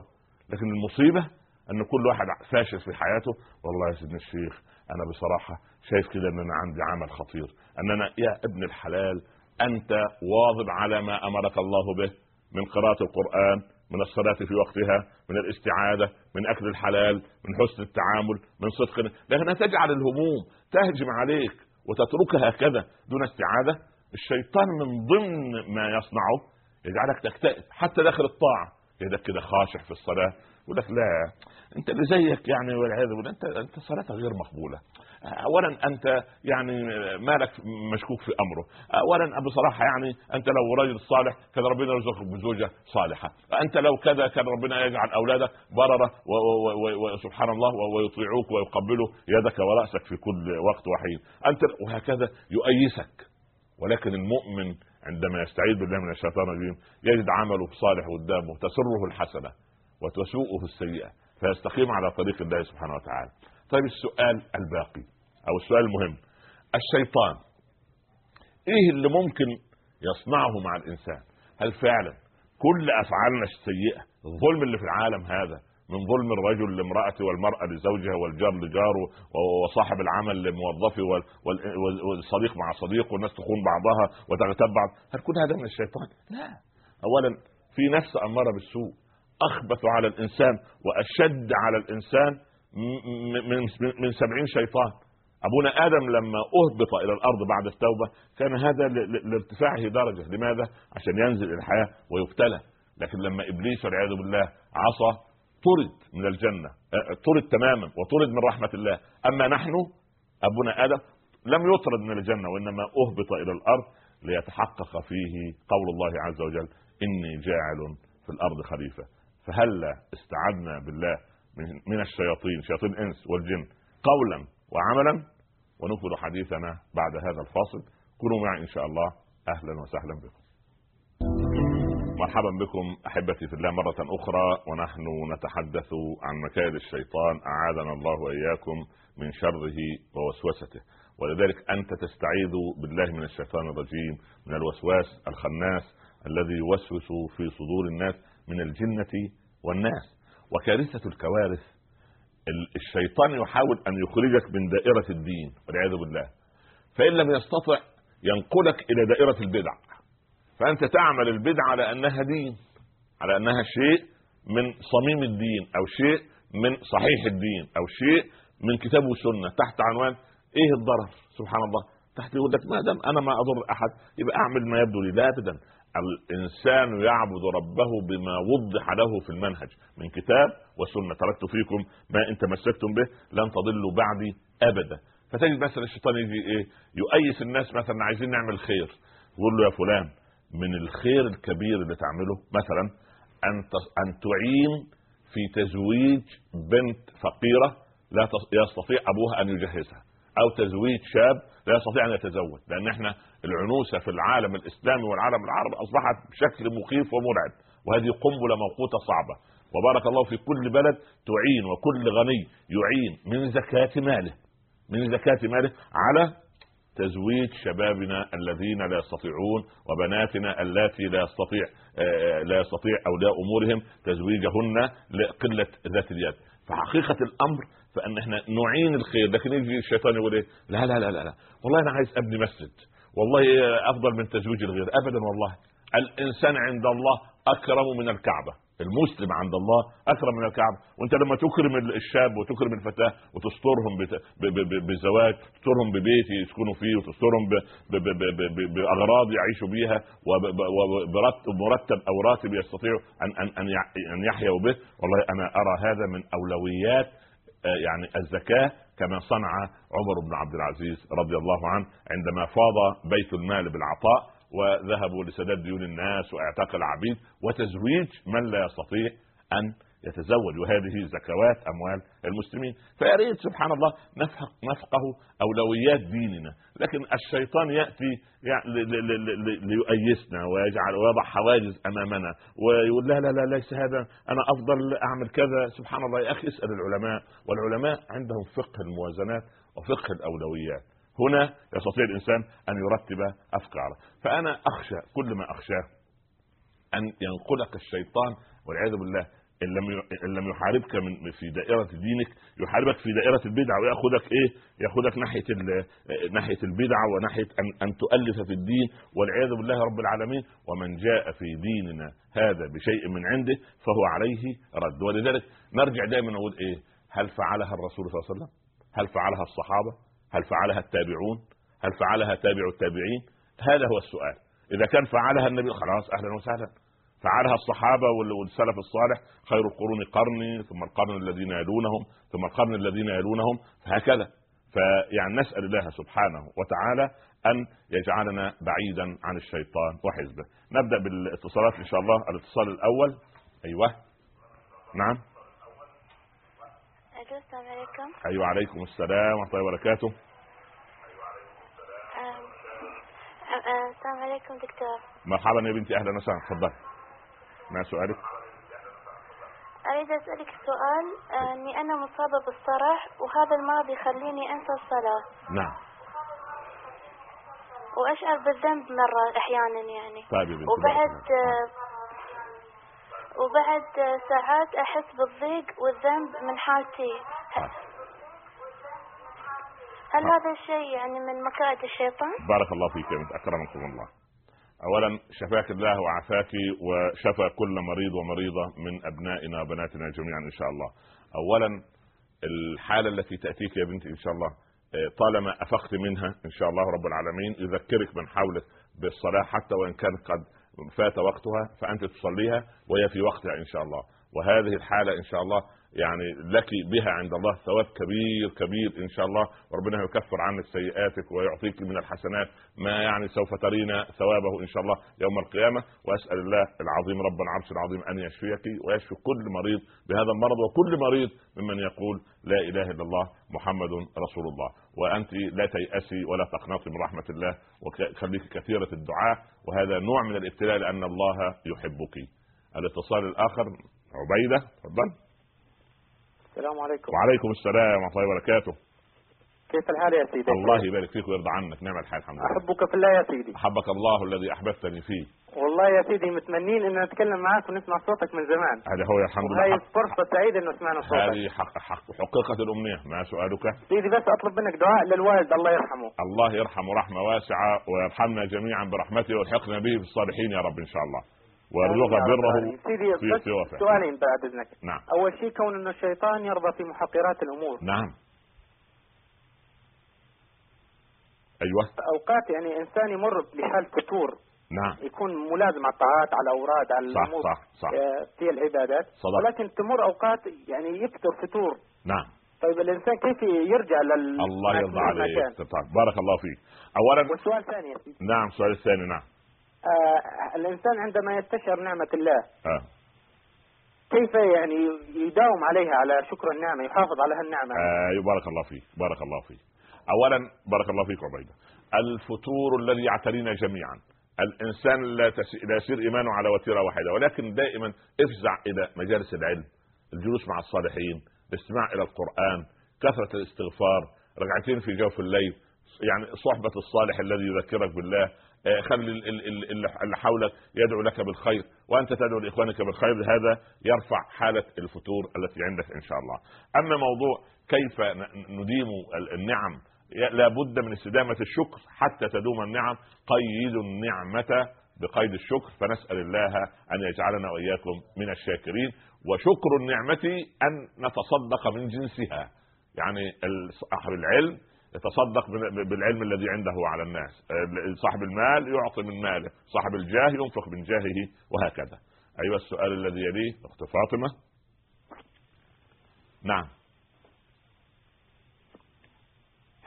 [SPEAKER 1] لكن المصيبة أن كل واحد فاشل في حياته. والله يا سيدنا الشيخ أنا بصراحة شايف كده إن أنا عندي عمل خطير. أننا يا ابن الحلال أنت واظب على ما أمرك الله به من قراءة القرآن من الصلاة في وقتها من الاستعاذة من أكل الحلال من حسن التعامل من صدق لكنها تجعل الهموم تهجم عليك وتتركها هكذا دون استعاذة. الشيطان من ضمن ما يصنعه يجعلك تكتئب حتى داخل الطاعة. يدك كده خاشع في الصلاة يقول لك لا أنت اللي زيك يعني والعياذ بالله أنت أنت صلاتك غير مقبولة. اولا أنت يعني مالك مشكوك في أمره. اولا بصراحه يعني أنت لو رجل صالح كان ربنا يرزقك بزوجة صالحة. أنت لو كذا كان ربنا يجعل أولادك بررة وسبحان الله ويطيعوك ويقبلوا يدك ورأسك في كل وقت وحين. أنت وهكذا يؤيسك. ولكن المؤمن عندما يستعيذ بالله من الشيطان الرجيم يجد عمله صالح قدامه تسره الحسنة. وتسوءه السيئة فيستقيم على طريق الله سبحانه وتعالى. طيب السؤال الباقي أو السؤال المهم الشيطان إيه اللي ممكن يصنعه مع الإنسان؟ هل فعلا كل أفعالنا السيئة الظلم اللي في العالم هذا من ظلم الرجل لامرأته والمرأة لزوجها والجار لجاره وصاحب العمل لموظفه والصديق مع صديقه والناس تخون بعضها وتغتاب بعض؟ هل كل هذا من الشيطان؟ لا. أولا في نفس أمارة بالسوء. أخبث على الإنسان وأشد على الإنسان من من سبعين شيطان. أبونا آدم لما أهبط إلى الأرض بعد التوبة كان هذا لارتفاعه درجة. لماذا؟ عشان ينزل إلى الحياة ويبتلى. لكن لما إبليس والعياذ بالله عصى طرد من الجنة طرد تماما وطرد من رحمة الله. أما نحن أبونا آدم لم يطرد من الجنة وإنما أهبط إلى الأرض ليتحقق فيه قول الله عز وجل إني جاعل في الأرض خليفة. فهل استعذنا بالله من الشياطين شياطين الإنس والجن قولا وعملا؟ ونكمل حديثنا بعد هذا الفاصل. كونوا معي إن شاء الله. أهلا وسهلا بكم. مرحبا بكم أحبتي في الله مرة أخرى ونحن نتحدث عن مكائد الشيطان. أعاذنا الله وإياكم من شره ووسوسته. ولذلك أنت تستعيذ بالله من الشيطان الرجيم من الوسواس الخناس الذي يوسوس في صدور الناس. من الجنة والناس. وكارثة الكوارث الشيطان يحاول أن يخرجك من دائرة الدين والعياذ بالله. فإن لم يستطع ينقلك إلى دائرة البدع. فأنت تعمل البدعه على أنها دين على أنها شيء من صميم الدين أو شيء من صحيح الدين أو شيء من كتاب وسنة تحت عنوان إيه الضرر؟ سبحان الله. تحت يقول لك ما دام أنا ما أضر أحد يبقى أعمل ما يبدو لي لا ابدا. الإنسان يعبد ربه بما وضح له في المنهج من كتاب وسنة. تركت فيكم ما إن تمسكتم به لن تضلوا بعدي أبدا. فتجد مثلا الشيطان يجي إيه؟ يؤيس الناس مثلا عايزين نعمل خير. يقول له يا فلان من الخير الكبير اللي تعمله مثلا أن أن تعين في تزويج بنت فقيرة لا يستطيع أبوها أن يجهزها. أو تزويج شاب لا يستطيع أن يتزوج لأن إحنا العنوسة في العالم الإسلامي والعالم العربي أصبحت بشكل مخيف ومرعب وهذه قنبلة موقوتة صعبة. وبارك الله في كل بلد تعين وكل غني يعين من زكاة ماله من زكاة ماله على تزويج شبابنا الذين لا يستطيعون وبناتنا اللاتي لا يستطيع آه، لا يستطيع أولياء أمورهم تزويجهن لقلة ذات اليد. فحقيقة الأمر فان إحنا نعين الخير لكن يجي الشيطان يقول إيه؟ لا لا لا لا, لا. والله أنا عايز أبني مسجد. والله أفضل من تزويج الغير. ابدا والله. الإنسان عند الله أكرم من الكعبة. المسلم عند الله أكرم من الكعبة. وأنت لما تكرم الشاب وتكرم الفتاة وتسترهم بزواج تسترهم ببيت يسكنوا فيه وتسترهم بأغراض يعيشوا بها وبمرتب أو راتب يستطيعوا ان ان أن يحيوا به. والله أنا أرى هذا من أولويات يعني الزكاة كما صنع عمر بن عبد العزيز رضي الله عنه عندما فاض بيت المال بالعطاء وذهبوا لسداد ديون الناس واعتاق العبيد وتزويج من لا يستطيع أن يتزوج وهذه زكوات أموال المسلمين. فيا ريت سبحان الله نفقه نفقه أولويات ديننا. لكن الشيطان يأتي ليؤيسنا ويجعل ويضع حواجز أمامنا. ويقول لا لا لا ليس هذا. أنا أفضل أعمل كذا. سبحان الله يا أخي اسأل العلماء. والعلماء عندهم فقه الموازنات وفقه الأولويات. هنا يستطيع الإنسان أن يرتب أفكاره. فأنا أخشى كل ما أخشاه أن ينقلك الشيطان والعياذ بالله إن لم إن لم يحاربك من في دائرة دينك يحاربك في دائرة البدع ويأخذك إيه؟ يأخذك ناحية ناحية البدع وناحية ان أن تؤلف في الدين والعياذ بالله رب العالمين ومن جاء في ديننا هذا بشيء من عنده فهو عليه رد ولذلك نرجع دائما نقول إيه؟ هل فعلها الرسول صلى الله عليه وسلم؟ هل فعلها الصحابة؟ هل فعلها التابعون؟ هل فعلها تابع التابعين؟ هذا هو السؤال إذا كان فعلها النبي خلاص أهلا وسهلا فعلها الصحابة والسلف الصالح خير القرون قرني ثم القرن الذين يلونهم ثم القرن الذين يلونهم فهكذا. فيعني نسأل الله سبحانه وتعالى أن يجعلنا بعيدا عن الشيطان وحزبه. نبدأ بالاتصالات إن شاء الله. الاتصال الأول. أيوه. نعم.
[SPEAKER 2] السلام عليكم.
[SPEAKER 1] أيوه عليكم السلام ورحمة الله وبركاته.
[SPEAKER 2] السلام عليكم دكتور.
[SPEAKER 1] مرحبا يا بنتي أهلا وسهلا تفضلي ما سؤالك؟
[SPEAKER 2] أريد أسألك سؤال أني أنا مصابة بالصرع وهذا المرض يخليني أنسى الصلاة
[SPEAKER 1] نعم
[SPEAKER 2] وأشعر بالذنب مرة أحيانا يعني
[SPEAKER 1] طيب يا بنتي
[SPEAKER 2] وبعد وبعد ساعات أحس بالضيق والذنب من حالتي طيب. هل طيب. هذا الشيء يعني من مكائد الشيطان؟
[SPEAKER 1] بارك الله فيك يا أكرمكم الله اولا شفاك الله وعافاك وشفى كل مريض ومريضة من أبنائنا وبناتنا جميعا إن شاء الله. اولا الحالة التي تأتيك يا بنتي إن شاء الله آه، طالما أفقت منها إن شاء الله رب العالمين يذكرك من حولك بالصلاة حتى وإن كان قد فات وقتها فأنت تصليها وهي في وقتها إن شاء الله. وهذه الحالة إن شاء الله يعني لك بها عند الله ثواب كبير كبير إن شاء الله. وربنا يكفر عنك سيئاتك ويعطيك من الحسنات ما يعني سوف ترين ثوابه إن شاء الله يوم القيامة. وأسأل الله العظيم رب العرش العظيم أن يشفيك ويشفي كل مريض بهذا المرض وكل مريض ممن يقول لا إله إلا الله محمد رسول الله. وأنت لا تيأسي ولا تقنطي من رحمة الله وخليك كثيرة الدعاء. وهذا نوع من الابتلاء لأن الله يحبك. الاتصال الآخر عبيدة تفضل.
[SPEAKER 3] السلام عليكم.
[SPEAKER 1] وعليكم السلام ورحمة الله وبركاته.
[SPEAKER 3] كيف الحال يا سيدي؟
[SPEAKER 1] الله يبارك فيك ويرضى عنك. نعم الحال الحمد لله.
[SPEAKER 3] أحبك في الله يا سيدي.
[SPEAKER 1] أحبك الله الذي أحببتني فيه.
[SPEAKER 3] والله يا سيدي متمنين إن نتكلم معك ونسمع صوتك من زمان.
[SPEAKER 1] هذا هو الحمد لله.
[SPEAKER 3] وهي فرصة سعيدة انه سمعنا صوتك.
[SPEAKER 1] هذه حق حق حقيقة الأمنية. ما سؤالك؟
[SPEAKER 3] سيدي بس أطلب منك دعاء للوالد الله يرحمه.
[SPEAKER 1] الله يرحمه. رحمة واسعة ويرحمنا جميعا برحمته. ويلحقنا به بالصالحين يا رب إن شاء الله. ويرزق بره في في
[SPEAKER 3] سؤالين بعد إذنك.
[SPEAKER 1] نعم.
[SPEAKER 3] أول شيء كون انه الشيطان يرضى في محقرات الأمور.
[SPEAKER 1] نعم. أيوه.
[SPEAKER 3] أوقات يعني إنسان يمر بحال فتور.
[SPEAKER 1] نعم.
[SPEAKER 3] يكون ملازم على الطاعات على الأوراد على
[SPEAKER 1] صح
[SPEAKER 3] الأمور
[SPEAKER 1] صح صح.
[SPEAKER 3] آه، في العبادات.
[SPEAKER 1] صدق.
[SPEAKER 3] ولكن تمر أوقات يعني يكثر فتور.
[SPEAKER 1] نعم.
[SPEAKER 3] طيب الإنسان كيف يرجع لل
[SPEAKER 1] الله يرضى عليك بارك الله فيك. اولا
[SPEAKER 3] والسؤال الثاني
[SPEAKER 1] نعم السؤال الثاني نعم.
[SPEAKER 3] آه الإنسان عندما يستشعر نعمة الله
[SPEAKER 1] آه.
[SPEAKER 3] كيف يعني يداوم عليها على شكر النعمة يحافظ على هالنعمة؟
[SPEAKER 1] أيوه بارك الله فيك بارك الله فيك. اولا بارك الله فيك عبيدة. الفتور الذي يعترينا جميعا. الإنسان لا, تس... لا يسير إيمانه على وتيرة واحدة ولكن دائما افزع إلى مجالس العلم الجلوس مع الصالحين الاستماع إلى القرآن كثرة الاستغفار ركعتين في جوف الليل يعني صحبة الصالح الذي يذكرك بالله. آه، خلي ال- ال- اللي حولك يدعو لك بالخير. وأنت تدعو لإخوانك بالخير هذا يرفع حالة الفتور التي عندك إن شاء الله. أما موضوع كيف نديم ال- النعم لا بد من استدامة الشكر حتى تدوم النعم. قيدوا النعمة بقيد الشكر فنسأل الله أن يجعلنا وإياكم من الشاكرين. وشكر النعمة أن نتصدق من جنسها يعني صاحب العلم يتصدق بال- بالعلم الذي عنده على الناس. ال- صاحب المال يعطي من ماله. صاحب الجاه ينفق من جاهه وهكذا. أيوه السؤال الذي يليه أخت فاطمة. نعم.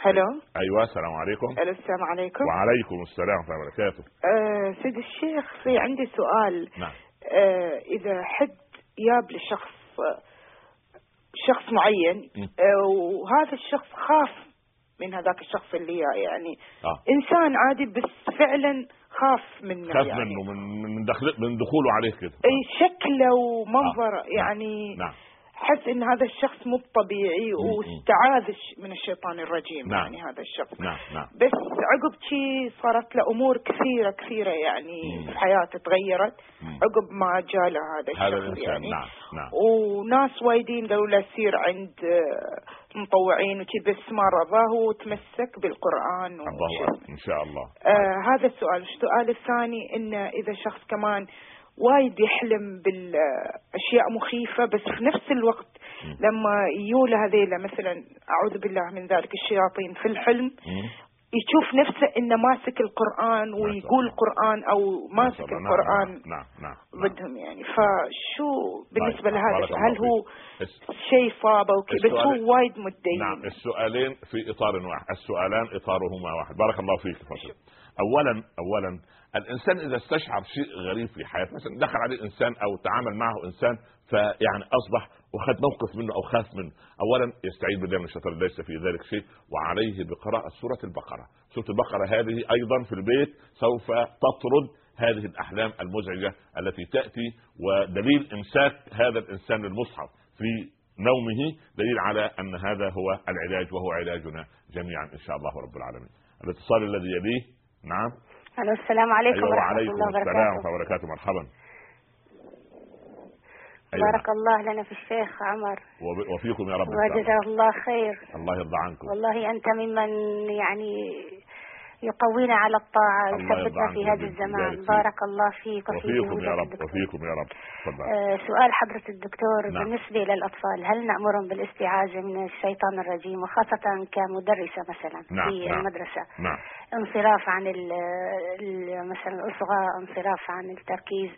[SPEAKER 4] هلو
[SPEAKER 1] أيوه السلام عليكم.
[SPEAKER 4] ألو السلام عليكم.
[SPEAKER 1] وعليكم السلام ورحمة الله وبركاته.
[SPEAKER 4] آه سيد الشيخ في عندي سؤال.
[SPEAKER 1] نعم.
[SPEAKER 4] آه إذا حد ياب لشخص آه، شخص معين. آه وهذا الشخص خاف من هذاك الشخص اللي يعني
[SPEAKER 1] آه.
[SPEAKER 4] إنسان عادي بس فعلا خاف منه
[SPEAKER 1] خاف
[SPEAKER 4] يعني.
[SPEAKER 1] منه من من دخل من دخوله عليه كده.
[SPEAKER 4] أي شكله ومنظره
[SPEAKER 1] آه.
[SPEAKER 4] يعني
[SPEAKER 1] نعم.
[SPEAKER 4] حس إن هذا الشخص مو طبيعي. واستعاذ من الشيطان الرجيم
[SPEAKER 1] نعم.
[SPEAKER 4] يعني هذا الشخص
[SPEAKER 1] نعم نعم
[SPEAKER 4] بس عقب شي صارت له أمور كثيرة كثيرة يعني
[SPEAKER 1] مم.
[SPEAKER 4] في حياته تغيرت
[SPEAKER 1] مم.
[SPEAKER 4] عقب ما جاء له هذا الشخص
[SPEAKER 1] هذا
[SPEAKER 4] يعني
[SPEAKER 1] نعم نعم
[SPEAKER 4] وناس وايدين قالوا له سير عند آه، مطوعين وشي بس ما رضاه وتمسك بالقرآن
[SPEAKER 1] الله. إن شاء الله
[SPEAKER 4] آه هذا السؤال السؤال الثاني إنه إذا شخص كمان وايد يحلم بالأشياء مخيفة بس في نفس الوقت. لما يولى هذيلا مثلا أعوذ بالله من ذلك الشياطين في الحلم. يشوف نفسه إنه ماسك
[SPEAKER 1] القرآن
[SPEAKER 4] ويقول
[SPEAKER 1] الله.
[SPEAKER 4] قرآن أو ماسك
[SPEAKER 1] نعم،
[SPEAKER 4] القرآن
[SPEAKER 1] نعم نعم نعم.
[SPEAKER 4] ضدهم يعني. فشو بالنسبة
[SPEAKER 1] طيب،
[SPEAKER 4] لهذا؟
[SPEAKER 1] بارك الله
[SPEAKER 4] هل هو شيء صابه وكذا؟ بس
[SPEAKER 1] السؤال-
[SPEAKER 4] هو وايد متدين.
[SPEAKER 1] نعم السؤالين في إطار واحد. السؤالان إطارهما واحد. بارك الله فيك فضل. اولا اولا الإنسان إذا استشعر شيء غريب في حياته مثلا دخل عليه إنسان أو تعامل معه إنسان فيعني أصبح وخد موقف منه أو خاف منه. اولا يستعيذ بالله من الشيطان ليس في ذلك شيء. وعليه بقراءة سورة البقرة. سورة البقرة هذه أيضا في البيت سوف تطرد هذه الأحلام المزعجة التي تأتي. ودليل إمساك هذا الإنسان للمصحف في نومه دليل على أن هذا هو العلاج وهو علاجنا جميعا إن شاء الله رب العالمين. الاتصال الذي يليه؟ نعم.
[SPEAKER 2] السلام عليكم
[SPEAKER 1] أيوه
[SPEAKER 2] ورحمة
[SPEAKER 1] وعليكم
[SPEAKER 2] الله
[SPEAKER 1] السلام
[SPEAKER 2] وبركاته
[SPEAKER 1] ورحمة الله وبركاته. مرحبا. أيوة.
[SPEAKER 2] بارك الله لنا في الشيخ عمر
[SPEAKER 1] وب- وفيكم يا رب.
[SPEAKER 2] وجزاه الله خير
[SPEAKER 1] الله يرضى عنكم
[SPEAKER 2] والله أنت ممن يعني
[SPEAKER 5] يقوينا على الطاعة ويثبتنا في هذا الزمان. بارك الله فيك وفي
[SPEAKER 1] وفيكم يا رب
[SPEAKER 5] الدكتور.
[SPEAKER 1] وفيكم يا رب
[SPEAKER 5] آه، سؤال حضرة الدكتور
[SPEAKER 1] نعم.
[SPEAKER 5] بالنسبة للأطفال هل نأمرهم بالاستعاذة من الشيطان الرجيم وخاصة كمدرسة مثلا
[SPEAKER 1] نعم،
[SPEAKER 5] في
[SPEAKER 1] نعم.
[SPEAKER 5] المدرسة
[SPEAKER 1] نعم
[SPEAKER 5] انصراف عن مثلا الأصغاء انصراف عن التركيز.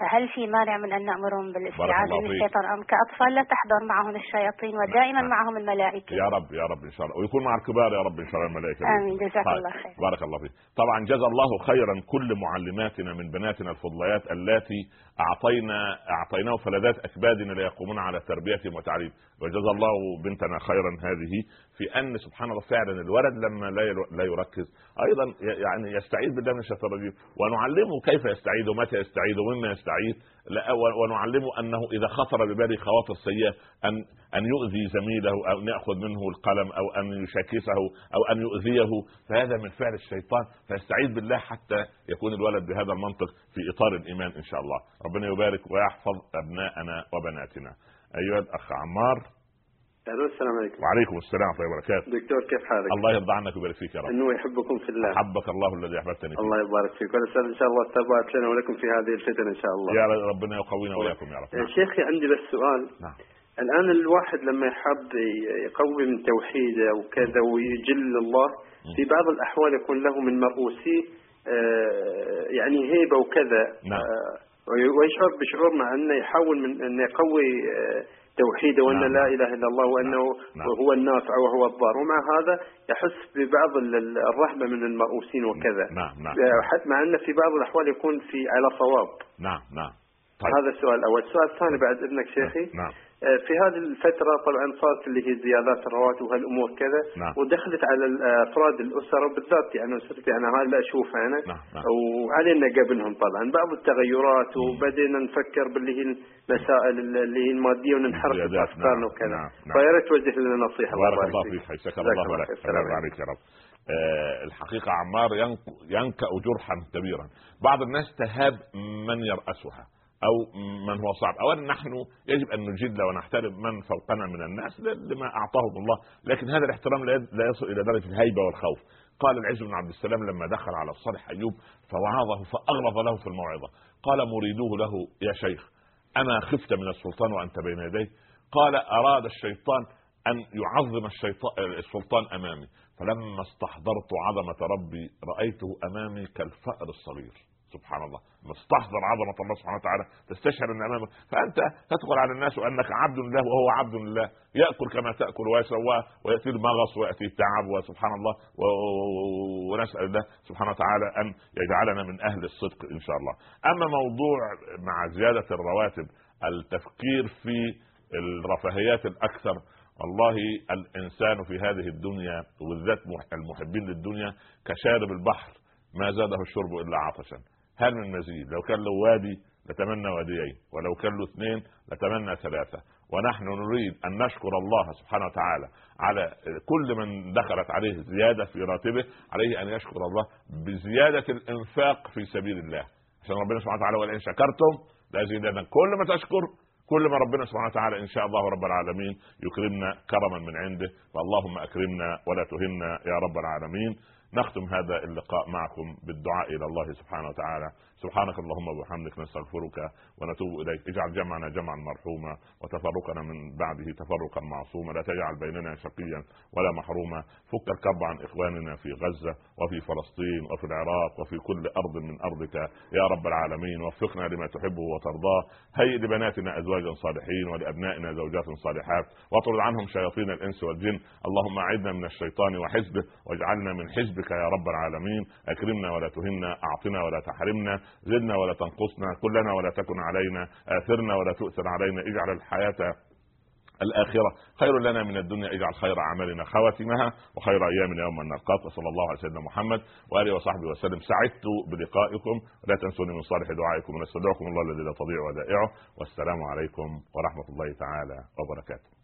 [SPEAKER 5] فهل في مانع من
[SPEAKER 1] بارك
[SPEAKER 5] بالاستعاذة
[SPEAKER 1] الله
[SPEAKER 5] من. الشيطان أم كأطفال لا تحضر معهم الشياطين ودائما
[SPEAKER 1] نعم.
[SPEAKER 5] معهم الملائكة
[SPEAKER 1] يا رب يا رب إن شاء الله ويكون مع الكبار يا رب إن شاء الله الملائكة
[SPEAKER 5] آمين. جزاك
[SPEAKER 1] طيب.
[SPEAKER 5] الله خير.
[SPEAKER 1] بارك الله فيك طبعا جزا الله خيرا كل معلماتنا من بناتنا الفضليات اللاتي اعطينا أعطيناه فلذات أكبادنا ليقومون على تربيتهم وتعليم وجزا الله بنتنا خيرا هذه في أن سبحان الله فعلا الولد لما لا ير- لا يركز أيضا يعني يستعيذ بالله من الشيطان الرجيم. ونعلمه كيف يستعيذ ومتى يستعيذ ومما يستعيذ. ونعلمه أنه إذا خطر بباله خواطر سيئه أن أن يؤذي زميله أو ان ياخذ منه القلم أو أن يشاكسه أو أن يؤذيه. فهذا من فعل الشيطان. فيستعيذ بالله حتى يكون الولد بهذا المنطق في إطار الإيمان إن شاء الله. ربنا يبارك ويحفظ أبناءنا وبناتنا. أيها الأخ عمار.
[SPEAKER 6] ألو السلام عليكم.
[SPEAKER 1] وعليكم السلام ورحمة الله وبركاته.
[SPEAKER 6] دكتور كيف حالك؟
[SPEAKER 1] الله يرضى عنك ويبارك فيك يا رب.
[SPEAKER 6] إنه يحبكم في الله.
[SPEAKER 1] حبك الله الذي أحببتني فيه.
[SPEAKER 6] الله يبارك فيك. ونسال إن شاء الله الثبات لنا ولكم في هذه الفتن إن شاء الله.
[SPEAKER 1] يا رب ربنا يقوينا وإياكم يا رب.
[SPEAKER 6] يا
[SPEAKER 1] نعم.
[SPEAKER 6] شيخي عندي بس سؤال.
[SPEAKER 1] نعم.
[SPEAKER 6] الآن الواحد لما يحب يقوي من توحيده وكذا ويجل الله في بعض الأحوال يكون له من مرؤوسيه آه، يعني هيبة وكذا.
[SPEAKER 1] نعم.
[SPEAKER 6] آه، وي- ويشعر بشعور مع أنه يحاول من انه يقوي آه، توحيده وأن
[SPEAKER 1] نعم.
[SPEAKER 6] لا إله إلا الله وأنه
[SPEAKER 1] نعم.
[SPEAKER 6] هو النافع وهو الضار. ومع هذا يحس ببعض ال- ال- الرهبه من المرؤوسين وكذا.
[SPEAKER 1] نعم نعم
[SPEAKER 6] آه، حتى مع انه في بعض الأحوال يكون في على صواب.
[SPEAKER 1] نعم نعم. طيب.
[SPEAKER 6] هذا السؤال الأول. السؤال الثاني بعد إذنك شيخي.
[SPEAKER 1] نعم
[SPEAKER 6] آه، في هذه الفترة طبعا صارت اللي هي زيادات الرواتب وهالأمور كذا
[SPEAKER 1] نعم.
[SPEAKER 6] ودخلت على ال- أفراد الاسر وبالذات يعني أسرتي أنا هاي اللي أشوفها أنا
[SPEAKER 1] نعم، نعم.
[SPEAKER 6] وعلينا قبلهم طبعا بعض التغيرات وبدينا نفكر باللي هي المسائل اللي هي المادية وننحرف افكارنا
[SPEAKER 1] نعم،
[SPEAKER 6] وكذا
[SPEAKER 1] نعم، نعم.
[SPEAKER 6] فيا ريت توجه لنا نصيحة
[SPEAKER 1] بارك الله
[SPEAKER 6] فيك.
[SPEAKER 1] حياك الله
[SPEAKER 6] الله
[SPEAKER 1] لك
[SPEAKER 6] خير.
[SPEAKER 1] السلام عليك يا رب آه الحقيقة عمار ينك- ينكأ جرحا كبيرا بعض الناس تهاب من يرأسها أو من هو صعب أولا نحن يجب أن نجد ونحترم من فوقنا من الناس لما أعطاهم الله. لكن هذا الاحترام لا يصل إلى درجة الهيبة والخوف. قال العز بن عبد السلام لما دخل على الصالح أيوب فوعظه فأغلظ له في الموعظة. قال مريدوه له يا شيخ أنا خفت من السلطان وأنت بين يدي قال أراد الشيطان أن يعظم الشيطان السلطان أمامي. فلما استحضرت عظمة ربي رأيته أمامي كالفأر الصغير. سبحان الله. لما استحضر عظمة الله سبحانه وتعالى. تستشعر أن أمامك. فأنت تدخل على الناس وأنك عبد لله وهو عبد لله يأكل كما تأكل ويسوى ويأتي المغص ويأتي التعب وسبحان الله. و- و- و- ونسأل الله سبحانه وتعالى أن يجعلنا من أهل الصدق إن شاء الله. أما موضوع مع زيادة الرواتب التفكير في الرفاهيات الأكثر والله الإنسان في هذه الدنيا وبالذات مح- المحبين للدنيا كشارب البحر ما زاده الشرب إلا عطشا. هل من مزيد؟ لو كان له وادي لتمنى واديين ولو كان له اثنين لتمنى ثلاثة. ونحن نريد أن نشكر الله سبحانه وتعالى على كل من دخلت عليه زيادة في راتبه عليه أن يشكر الله بزيادة الإنفاق في سبيل الله. عشان ربنا سبحانه وتعالى ولئن شكرتم لازيدنكم كل ما تشكر كل ما ربنا سبحانه وتعالى إن شاء الله رب العالمين يكرمنا كرما من عنده. فاللهم أكرمنا ولا تهنا يا رب العالمين. نختم هذا اللقاء معكم بالدعاء إلى الله سبحانه وتعالى. سبحانك اللهم وبحمدك نستغفرك ونتوب إليك. اجعل جمعنا جمعا مرحوما وتفرقنا من بعده تفرقا معصوما. لا تجعل بيننا شقيا ولا محروما. فك الكرب عن إخواننا في غزة وفي فلسطين وفي العراق وفي كل أرض من أرضك. يا رب العالمين وفقنا لما تحبه وترضاه. هيئ لبناتنا ازواجا صالحين ولأبنائنا زوجات صالحات. واطرد عنهم شياطين الإنس والجن. اللهم اعذنا من الشيطان وحزبه واجعلنا من حزبك يا رب العالمين. أكرمنا ولا تهنا أعطنا ولا تحرمنا. زدنا ولا تنقصنا كلنا ولا تكن علينا آثرنا ولا تؤثر علينا اجعل الحياة الآخرة خير لنا من الدنيا اجعل خير أعمالنا خواتمها وخير أيامنا يوم أن نلقاك وصلى الله على سيدنا محمد وآله وصحبه وسلم. سعدت بلقائكم ولا تنسوني من صالح دعائكم ونستودعكم الله الذي لا تضيع ودائعه والسلام عليكم ورحمة الله تعالى وبركاته.